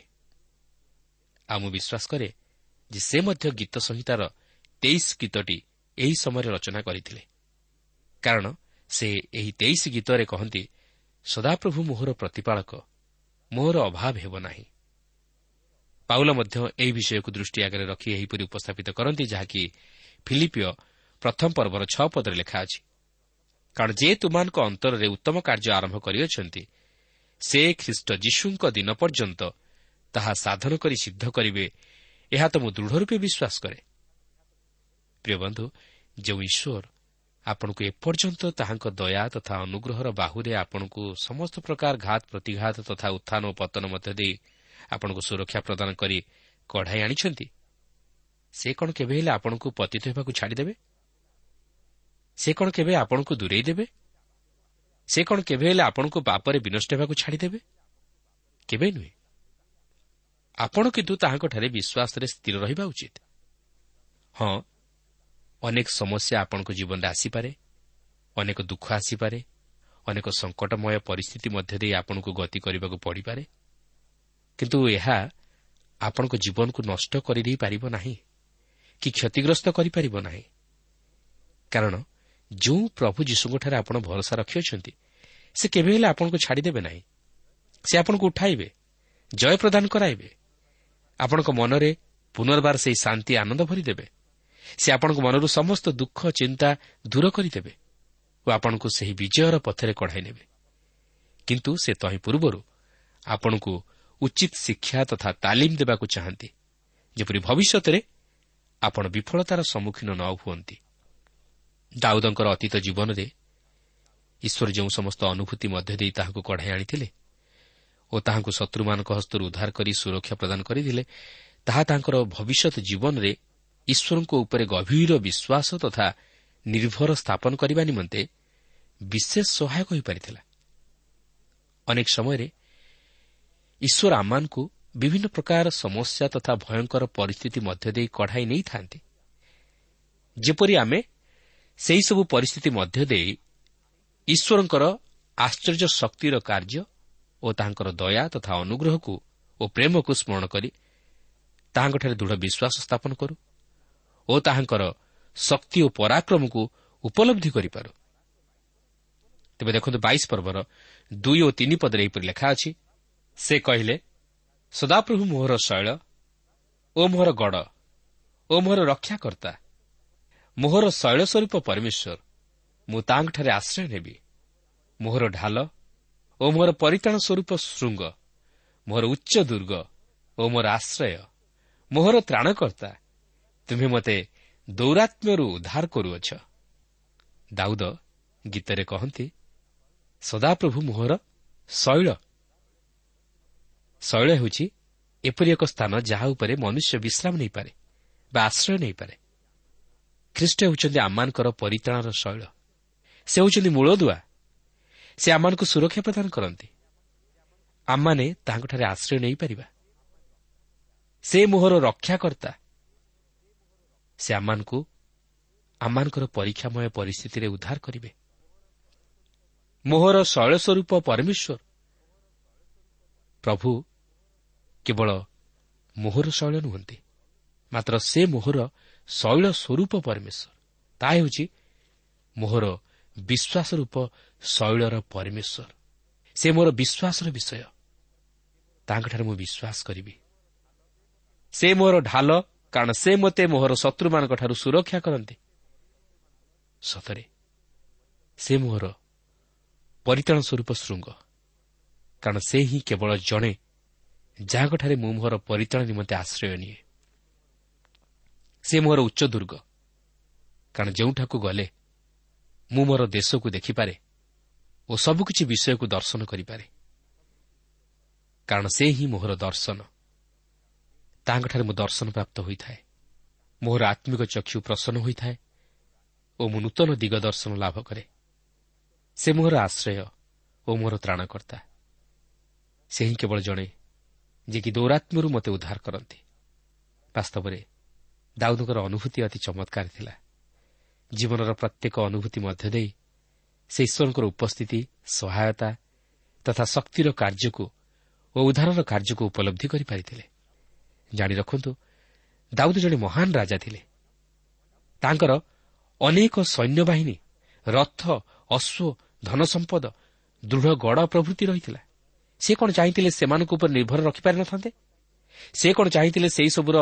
ଆଉ ମୁଁ ବିଶ୍ୱାସ କରେ ଯେ ସେ ମଧ୍ୟ ଗୀତ ସଂହିତାର ତେଇଶ ଗୀତଟି ଏହି ସମୟରେ ରଚନା କରିଥିଲେ। କାରଣ ସେ ଏହି ତେଇଶ ଗୀତରେ କହନ୍ତି ସଦାପ୍ରଭୁ ମୋହର ପ୍ରତିପାଳକ ମୋହର ଅଭାବ ହେବ ନାହିଁ। ପାଉଲ ମଧ୍ୟ ଏହି ବିଷୟକୁ ଦୃଷ୍ଟି ଆଗରେ ରଖି ଏହିପରି ଉପସ୍ଥାପିତ କରନ୍ତି ଯାହାକି ଫିଲିପିଓ ପ୍ରଥମ ପର୍ବର ଛଅ ପଦରେ ଲେଖା ଅଛି। କାରଣ ଯେ ତୁମାନଙ୍କ ଅନ୍ତରରେ ଉତ୍ତମ କାର୍ଯ୍ୟ ଆରମ୍ଭ କରିଅଛନ୍ତି ସେ ଖ୍ରୀଷ୍ଟ ଯୀଶୁଙ୍କ ଦିନ ପର୍ଯ୍ୟନ୍ତ ତାହା ସାଧନ କରି ସିଦ୍ଧ କରିବେ ଏହା ତ ମୁଁ ଦୃଢ଼ ରୂପେ ବିଶ୍ୱାସ କରେ। ପ୍ରିୟ ବନ୍ଧୁ ଯେଉଁ ଈଶ୍ୱର ଆପଣଙ୍କୁ ଏପର୍ଯ୍ୟନ୍ତ ତାହାଙ୍କ ଦୟା ତଥା ଅନୁଗ୍ରହର ବାହୁରେ ଆପଣଙ୍କୁ ସମସ୍ତ ପ୍ରକାର ଘାତ ପ୍ରତିଘାତ ତଥା ଉତ୍ଥାନ ଓ ପତନ ମଧ୍ୟ ଦେଇ ଆପଣଙ୍କୁ ସୁରକ୍ଷା ପ୍ରଦାନ କରି କଢ଼ାଇ ଆଣିଛନ୍ତି ସେ କ'ଣ କେବେ ହେଲେ ଆପଣଙ୍କୁ ପତିତ ହେବାକୁ ଛାଡ଼ିଦେବେ? ସେ କ'ଣ କେବେ ଆପଣଙ୍କୁ ଦୂରେଇ ଦେବେ? ସେ କ'ଣ କେବେ ହେଲେ ଆପଣଙ୍କୁ ପାପରେ ବିନଷ୍ଟ ହେବାକୁ ଛାଡ଼ିଦେବେ? କେବେ ନୁହେଁ। ଆପଣ କିନ୍ତୁ ତାହାଙ୍କଠାରେ ବିଶ୍ୱାସରେ ସ୍ଥିର ରହିବା ଉଚିତ। ହଁ ଅନେକ ସମସ୍ୟା ଆପଣଙ୍କ ଜୀବନରେ ଆସିପାରେ ଅନେକ ଦୁଃଖ ଆସିପାରେ ଅନେକ ସଙ୍କଟମୟ ପରିସ୍ଥିତି ମଧ୍ୟ ଦେଇ ଆପଣଙ୍କୁ ଗତି କରିବାକୁ ପଡ଼ିପାରେ। କିନ୍ତୁ ଏହା ଆପଣଙ୍କ ଜୀବନକୁ ନଷ୍ଟ କରିଦେଇପାରିବ ନାହିଁ କି କ୍ଷତିଗ୍ରସ୍ତ କରିପାରିବ ନାହିଁ। କାରଣ ଯେଉଁ ପ୍ରଭୁ ଯୀଶୁଙ୍କଠାରେ ଆପଣ ଭରସା ରଖିଅଛନ୍ତି ସେ କେବେ ହେଲେ ଆପଣଙ୍କୁ ଛାଡ଼ିଦେବେ ନାହିଁ। ସେ ଆପଣଙ୍କୁ ଉଠାଇବେ ଜୟ ପ୍ରଦାନ କରାଇବେ। ଆପଣଙ୍କ ମନରେ ପୁନର୍ବାର ସେହି ଶାନ୍ତି ଆନନ୍ଦ ଭରିଦେବେ। ସେ ଆପଣଙ୍କ ମନରୁ ସମସ୍ତ ଦୁଃଖ ଚିନ୍ତା ଦୂର କରିଦେବେ ଓ ଆପଣଙ୍କୁ ସେହି ବିଜୟର ପଥରେ କଢ଼ାଇ ନେବେ। କିନ୍ତୁ ସେ ତହିଁ ପୂର୍ବରୁ ଆପଣଙ୍କୁ ଉଚିତ ଶିକ୍ଷା ତଥା ତାଲିମ ଦେବାକୁ ଚାହାନ୍ତି ଯେପରି ଭବିଷ୍ୟତରେ ଆପଣ ବିଫଳତାର ସମ୍ମୁଖୀନ ନ ହୁଅନ୍ତି। ଦାଉଦଙ୍କର ଅତୀତ ଜୀବନରେ ଈଶ୍ୱର ଯେଉଁ ସମସ୍ତ ଅନୁଭୂତି ମଧ୍ୟ ଦେଇ ତାହାକୁ କଢ଼ାଇ ଆଣିଥିଲେ ଓ ତାହାଙ୍କୁ ଶତ୍ରୁମାନଙ୍କ ହସ୍ତରୁ ଉଦ୍ଧାର କରି ସୁରକ୍ଷା ପ୍ରଦାନ କରିଥିଲେ ତାହା ତାଙ୍କର ଭବିଷ୍ୟତ ଜୀବନରେ ଈଶ୍ୱରଙ୍କ ଉପରେ ଗଭୀର ବିଶ୍ୱାସ ତଥା ନିର୍ଭର ସ୍ଥାପନ କରିବା ନିମନ୍ତେ ବିଶେଷ ସହାୟକ ହୋଇପାରିଥିଲା। ଅନେକ ସମୟରେ ଈଶ୍ୱର ଆମମାନଙ୍କୁ ବିଭିନ୍ନ ପ୍ରକାର ସମସ୍ୟା ତଥା ଭୟଙ୍କର ପରିସ୍ଥିତି ମଧ୍ୟ ଦେଇ କଢ଼ାଇ ନେଇଥାନ୍ତି। ଯେପରି ଆମେ ସେହିସବୁ ପରିସ୍ଥିତି ମଧ୍ୟ ଦେଇ ଈଶ୍ୱରଙ୍କର ଆଶ୍ଚର୍ଯ୍ୟ ଶକ୍ତିର କାର୍ଯ୍ୟ ଓ ତାହାଙ୍କର ଦୟା ତଥା ଅନୁଗ୍ରହକୁ ଓ ପ୍ରେମକୁ ସ୍ମରଣ କରି ତାହାଙ୍କଠାରେ ଦୃଢ଼ ବିଶ୍ୱାସ ସ୍ଥାପନ କରୁ ଓ ତାହାଙ୍କର ଶକ୍ତି ଓ ପରାକ୍ରମକୁ ଉପଲବ୍ଧି କରିପାରୁ। ତେବେ ଦେଖନ୍ତୁ ବାଇଶ ପର୍ବର ଦୁଇ ଓ ତିନି ପଦରେ ଏହିପରି ଲେଖା ଅଛି ସେ କହିଲେ ସଦାପ୍ରଭୁ ମୋହର ଶୈଳ ଓ ମୋହର ଗଡ଼ ଓ ମୋହର ରକ୍ଷାକର୍ତ୍ତା ମୋହର ଶୈଳ ସ୍ୱରୂପ ପରମେଶ୍ୱର। ମୁଁ ତାଙ୍କଠାରେ ଆଶ୍ରୟ ନେବି। ମୋହର ଢାଲ ଓ ମୋର ପରିତାଣ ସ୍ୱରୂପ ଶୃଙ୍ଗ ମୋର ଉଚ୍ଚ ଦୁର୍ଗ ଓ ମୋର ଆଶ୍ରୟ ମୋହର ତ୍ରାଣକର୍ତ୍ତା ତୁମେ ମୋତେ ଦୌରାତ୍ମ୍ୟରୁ ଉଦ୍ଧାର କରୁଅଛ। ଦାଉଦ ଗୀତରେ କହନ୍ତି ସଦାପ୍ରଭୁ ମୋହର ଶୈଳ। ଶୈଳ ହେଉଛି ଏପରି ଏକ ସ୍ଥାନ ଯାହା ଉପରେ ମନୁଷ୍ୟ ବିଶ୍ରାମ ନେଇପାରେ ବା ଆଶ୍ରୟ ନେଇପାରେ। ଖ୍ରୀଷ୍ଟ ହେଉଛନ୍ତି ଆମମାନଙ୍କର ପରିତାଣର ଶୈଳ। ସେ ହେଉଛନ୍ତି ମୂଳଦୁଆ। ସେ ଆମମାନଙ୍କୁ ସୁରକ୍ଷା ପ୍ରଦାନ କରନ୍ତି। ଆମମାନେ ତାହାଙ୍କଠାରେ ଆଶ୍ରୟ ନେଇପାରିବା। ସେ ମୋହର ରକ୍ଷାକର୍ତ୍ତା। ସେ ଆମମାନଙ୍କୁ ଆମମାନଙ୍କର ପରୀକ୍ଷାମୟ ପରିସ୍ଥିତିରେ ଉଦ୍ଧାର କରିବେ। ମୋହର ଶୈଳ ସ୍ୱରୂପ ପରମେଶ୍ୱର। ପ୍ରଭୁ କେବଳ ମୋହର ଶୈଳ ନୁହନ୍ତି ମାତ୍ର ସେ ମୋହର ଶୈଳ ସ୍ୱରୂପ ପରମେଶ୍ୱର। ତାହା ହେଉଛି ମୋହର ବିଶ୍ୱାସ ରୂପ ଶୈଳର ପରମେଶ୍ୱର। ସେ ମୋର ବିଶ୍ୱାସର ବିଷୟ। ତାଙ୍କଠାରେ ମୁଁ ବିଶ୍ୱାସ କରିବି। ସେ ମୋର ଢାଲ କାରଣ ସେ ମୋତେ ମୋହର ଶତ୍ରୁମାନଙ୍କଠାରୁ ସୁରକ୍ଷା କରନ୍ତି। ସତରେ ସେ ମୋହର ପରିତାଣ ସ୍ୱରୂପ ଶୃଙ୍ଗ। କାରଣ ସେ ହିଁ କେବଳ ଜଣେ ଯାହାଙ୍କଠାରେ ମୁଁ ମୋହର ପରିତାଣ ନିମନ୍ତେ ଆଶ୍ରୟ ନିଏ। ସେ ମୋହର ଉଚ୍ଚ ଦୁର୍ଗ କାରଣ ଯେଉଁଠାକୁ ଗଲେ ମୁଁ ମୋର ଦେଶକୁ ଦେଖିପାରେ ଓ ସବୁକିଛି ବିଷୟକୁ ଦର୍ଶନ କରିପାରେ। କାରଣ ସେ ହିଁ ମୋହର ଦର୍ଶନ। ତାହାଙ୍କଠାରେ ମୁଁ ଦର୍ଶନ ପ୍ରାପ୍ତ ହୋଇଥାଏ। ମୋହର ଆତ୍ମିକ ଚକ୍ଷୁ ପ୍ରସନ୍ନ ହୋଇଥାଏ ଓ ମୁଁ ନୂତନ ଦିଗ ଦର୍ଶନ ଲାଭ କରେ। ସେ ମୋହର ଆଶ୍ରୟ ଓ ମୋହର ତ୍ରାଣକର୍ତ୍ତା। ସେ ହିଁ କେବଳ ଜଣେ ଯିଏକି ଦୌରାତ୍ମ୍ୟରୁ ମୋତେ ଉଦ୍ଧାର କରନ୍ତି। ବାସ୍ତବରେ ଦାଉଦଙ୍କର ଅନୁଭୂତି ଅତି ଚମତ୍କାର ଥିଲା। ଜୀବନର ପ୍ରତ୍ୟେକ ଅନୁଭୂତି ମଧ୍ୟ ଦେଇ ସେ ଈଶ୍ୱରଙ୍କର ଉପସ୍ଥିତି ସହାୟତା ତଥା ଶକ୍ତିର କାର୍ଯ୍ୟକୁ ଓ ଉଦ୍ଧାରର କାର୍ଯ୍ୟକୁ ଉପଲବ୍ଧି କରିପାରିଥିଲେ। ଜାଣି ରଖନ୍ତୁ ଦାଉଦ ଜଣେ ମହାନ ରାଜା ଥିଲେ। ତାଙ୍କର ଅନେକ ସୈନ୍ୟବାହିନୀ ରଥ ଅଶ୍ୱ ଧନସମ୍ପଦ ଦୃଢ଼ ଗଡ଼ ପ୍ରଭୃତି ରହିଥିଲା। ସେ କ'ଣ ଚାହିଁଥିଲେ ସେମାନଙ୍କ ଉପରେ ନିର୍ଭର ରଖିପାରିନଥାନ୍ତେ? ସେ କ'ଣ ଚାହିଁଥିଲେ ସେହିସବୁର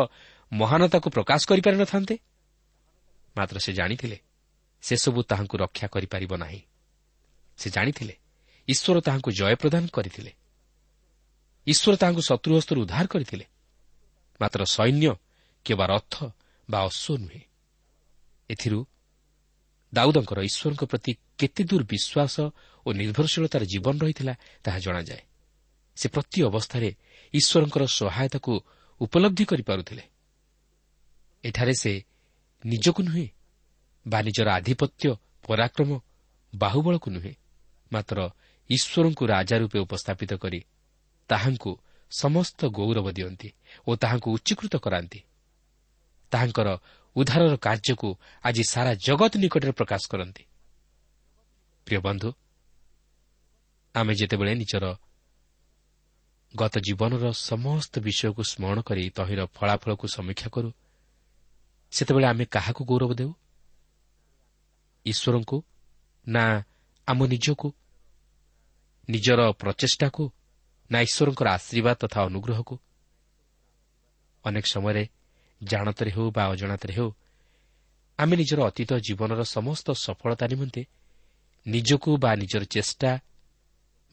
ମହାନତାକୁ ପ୍ରକାଶ କରିପାରିନଥାନ୍ତେ? ମାତ୍ର ସେ ଜାଣିଥିଲେ ସେସବୁ ତାହାଙ୍କୁ ରକ୍ଷା କରିପାରିବ ନାହିଁ। ସେ ଜାଣିଥିଲେ ଈଶ୍ୱର ତାହାଙ୍କୁ ଜୟ ପ୍ରଦାନ କରିଥିଲେ। ଈଶ୍ୱର ତାହାଙ୍କୁ ଶତ୍ରୁହସ୍ତରୁ ଉଦ୍ଧାର କରିଥିଲେ। ମାତ୍ର ସୈନ୍ୟ କିମ୍ବା ରଥ ବା ଅଶ୍ୱ ନୁହେଁ। ଏଥିରୁ ଦାଉଦଙ୍କର ଈଶ୍ୱରଙ୍କ ପ୍ରତି କେତେ ଦୂର ବିଶ୍ୱାସ ଓ ନିର୍ଭରଶୀଳତାର ଜୀବନ ରହିଥିଲା ତାହା ଜଣାଯାଏ। ସେ ପ୍ରତି ଅବସ୍ଥାରେ ଈଶ୍ୱରଙ୍କର ସହାୟତାକୁ ଉପଲବ୍ଧି କରିପାରୁଥିଲେ। ଏଠାରେ ସେ ନିଜକୁ ନୁହେଁ ବା ନିଜର ଆଧିପତ୍ୟ ପରାକ୍ରମ ବାହୁବଳକୁ ନୁହେଁ ମାତ୍ର ଈଶ୍ୱରଙ୍କୁ ରାଜା ରୂପେ ଉପସ୍ଥାପିତ କରି ତାହାଙ୍କୁ ସମସ୍ତ ଗୌରବ ଦିଅନ୍ତି ଓ ତାହାଙ୍କୁ ଉଚ୍ଚୀକୃତ କରାନ୍ତି। ତାହାଙ୍କର ଉଦ୍ଧାରର କାର୍ଯ୍ୟକୁ ଆଜି ସାରା ଜଗତ ନିକଟରେ ପ୍ରକାଶ କରନ୍ତି। ଆମେ ଯେତେବେଳେ ନିଜର ଗତ ଜୀବନର ସମସ୍ତ ବିଷୟକୁ ସ୍ମରଣ କରି ତହିଁର ଫଳାଫଳକୁ ସମୀକ୍ଷା କରୁ ସେତେବେଳେ ଆମେ କାହାକୁ ଗୌରବ ଦେଉ? ଈଶ୍ୱରଙ୍କୁ? ନା ଆମ ନିଜକୁ? ନିଜର ପ୍ରଚେଷ୍ଟାକୁ? ନା ଈଶ୍ୱରଙ୍କର ଆଶୀର୍ବାଦ ତଥା ଅନୁଗ୍ରହକୁ? ଅନେକ ସମୟରେ ଜାଣତରେ ହେଉ ବା ଅଜାଣତରେ ହେଉ ଆମେ ନିଜର ଅତୀତ ଜୀବନର ସମସ୍ତ ସଫଳତା ନିମନ୍ତେ ନିଜକୁ ବା ନିଜର ଚେଷ୍ଟା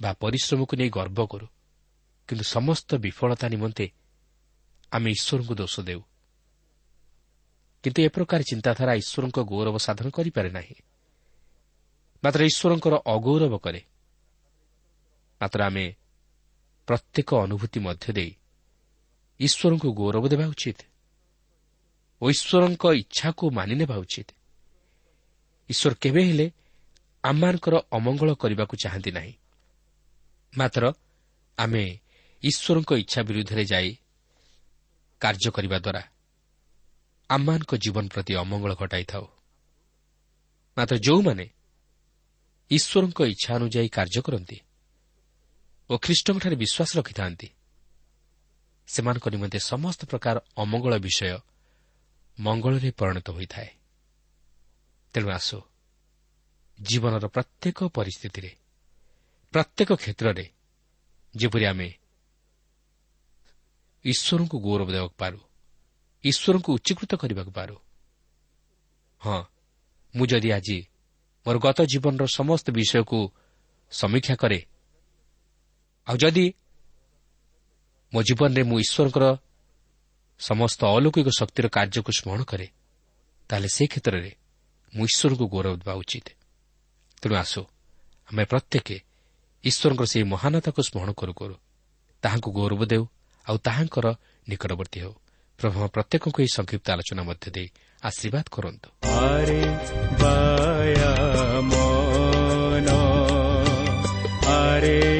ବା ପରିଶ୍ରମକୁ ନେଇ ଗର୍ବ କରୁ କିନ୍ତୁ ସମସ୍ତ ବିଫଳତା ନିମନ୍ତେ ଆମେ ଈଶ୍ୱରଙ୍କୁ ଦୋଷ ଦେଉ। କିନ୍ତୁ ଏ ପ୍ରକାର ଚିନ୍ତାଧାରା ଈଶ୍ୱରଙ୍କ ଗୌରବ ସାଧନ କରିପାରେ ନାହିଁ ମାତ୍ର ଈଶ୍ୱରଙ୍କର ଅଗୌରବ କରେ ମାତ୍ର ଆମେ ପ୍ରତ୍ୟେକ ଅନୁଭୂତି ମଧ୍ୟ ଦେଇ ଈଶ୍ୱରଙ୍କୁ ଗୌରବ ଦେବା ଉଚିତ ଓ ଈଶ୍ୱରଙ୍କ ଇଚ୍ଛାକୁ ମାନିନେବା ଉଚିତ ଈଶ୍ୱର କେବେ ହେଲେ ଆମମାନଙ୍କର ଅମଙ୍ଗଳ କରିବାକୁ ଚାହାନ୍ତି ନାହିଁ ମାତ୍ର ଆମେ ଈଶ୍ୱରଙ୍କ ଇଚ୍ଛା ବିରୁଦ୍ଧରେ ଯାଇ କାର୍ଯ୍ୟ କରିବା ଦ୍ୱାରା ଆମମାନଙ୍କ ଜୀବନ ପ୍ରତି ଅମଙ୍ଗଳ ଘଟାଇଥାଉ। ମାତ୍ର ଯେଉଁମାନେ ଈଶ୍ୱରଙ୍କ ଇଚ୍ଛା ଅନୁଯାୟୀ କାର୍ଯ୍ୟ କରନ୍ତି ଓ ଖ୍ରୀଷ୍ଟଙ୍କଠାରେ ବିଶ୍ୱାସ ରଖିଥାନ୍ତି ସେମାନଙ୍କ ନିମନ୍ତେ ସମସ୍ତ ପ୍ରକାର ଅମଙ୍ଗଳ ବିଷୟ ମଙ୍ଗଳରେ ପରିଣତ ହୋଇଥାଏ। ତେଣୁ ଆସୁ ଜୀବନର ପ୍ରତ୍ୟେକ ପରିସ୍ଥିତିରେ ପ୍ରତ୍ୟେକ କ୍ଷେତ୍ରରେ ଯେପରି ଆମେ ଈଶ୍ୱରଙ୍କୁ ଗୌରବ ଦେବାକୁ ପାରୁ ଈଶ୍ୱରଙ୍କୁ ଉଚ୍ଚୀକୃତ କରିବାକୁ ପାରୁ। ହଁ ମୁଁ ଯଦି ଆଜି ମୋର ଗତ ଜୀବନର ସମସ୍ତ ବିଷୟକୁ ସମୀକ୍ଷା କରେ ଆଉ ଯଦି ମୋ ଜୀବନରେ ମୁଁ ଈଶ୍ୱରଙ୍କର ସମସ୍ତ ଅଲୌକିକ ଶକ୍ତିର କାର୍ଯ୍ୟକୁ ସ୍ମରଣ କରେ ତାହେଲେ ସେ କ୍ଷେତ୍ରରେ ମୁଁ ଈଶ୍ୱରଙ୍କୁ ଗୌରବ ଦେବା ଉଚିତ। ତେଣୁ ଆସୁ ଆମେ ପ୍ରତ୍ୟେକ ଈଶ୍ୱରଙ୍କର ସେହି ମହାନତାକୁ ସ୍ମରଣ କରୁ କରୁ ତାହାଙ୍କୁ ଗୌରବ ଦେଉ ଆଉ ତାହାଙ୍କର ନିକଟବର୍ତ୍ତୀ ହେଉ। ପ୍ରଭୁ ପ୍ରତ୍ୟେକଙ୍କୁ ଏହି ସଂକ୍ଷିପ୍ତ ଆଲୋଚନା ମଧ୍ୟ ଦେଇ ଆଶୀର୍ବାଦ କରନ୍ତୁ। ଶ୍ରୋତା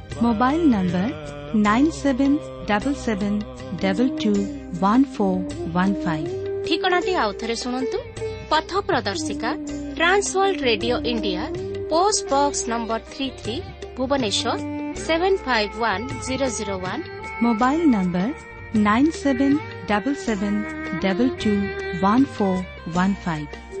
Mobile number nine seven double seven double two one four one five ଠିକଣାଟି ଆଉଥରେ ଶୁଣନ୍ତୁ ପଥ ପ୍ରଦର୍ଶିକା Trans World Radio India post box number three three Bhubaneswar seven five one zero zero one mobile number nine seven double seven double two one four one five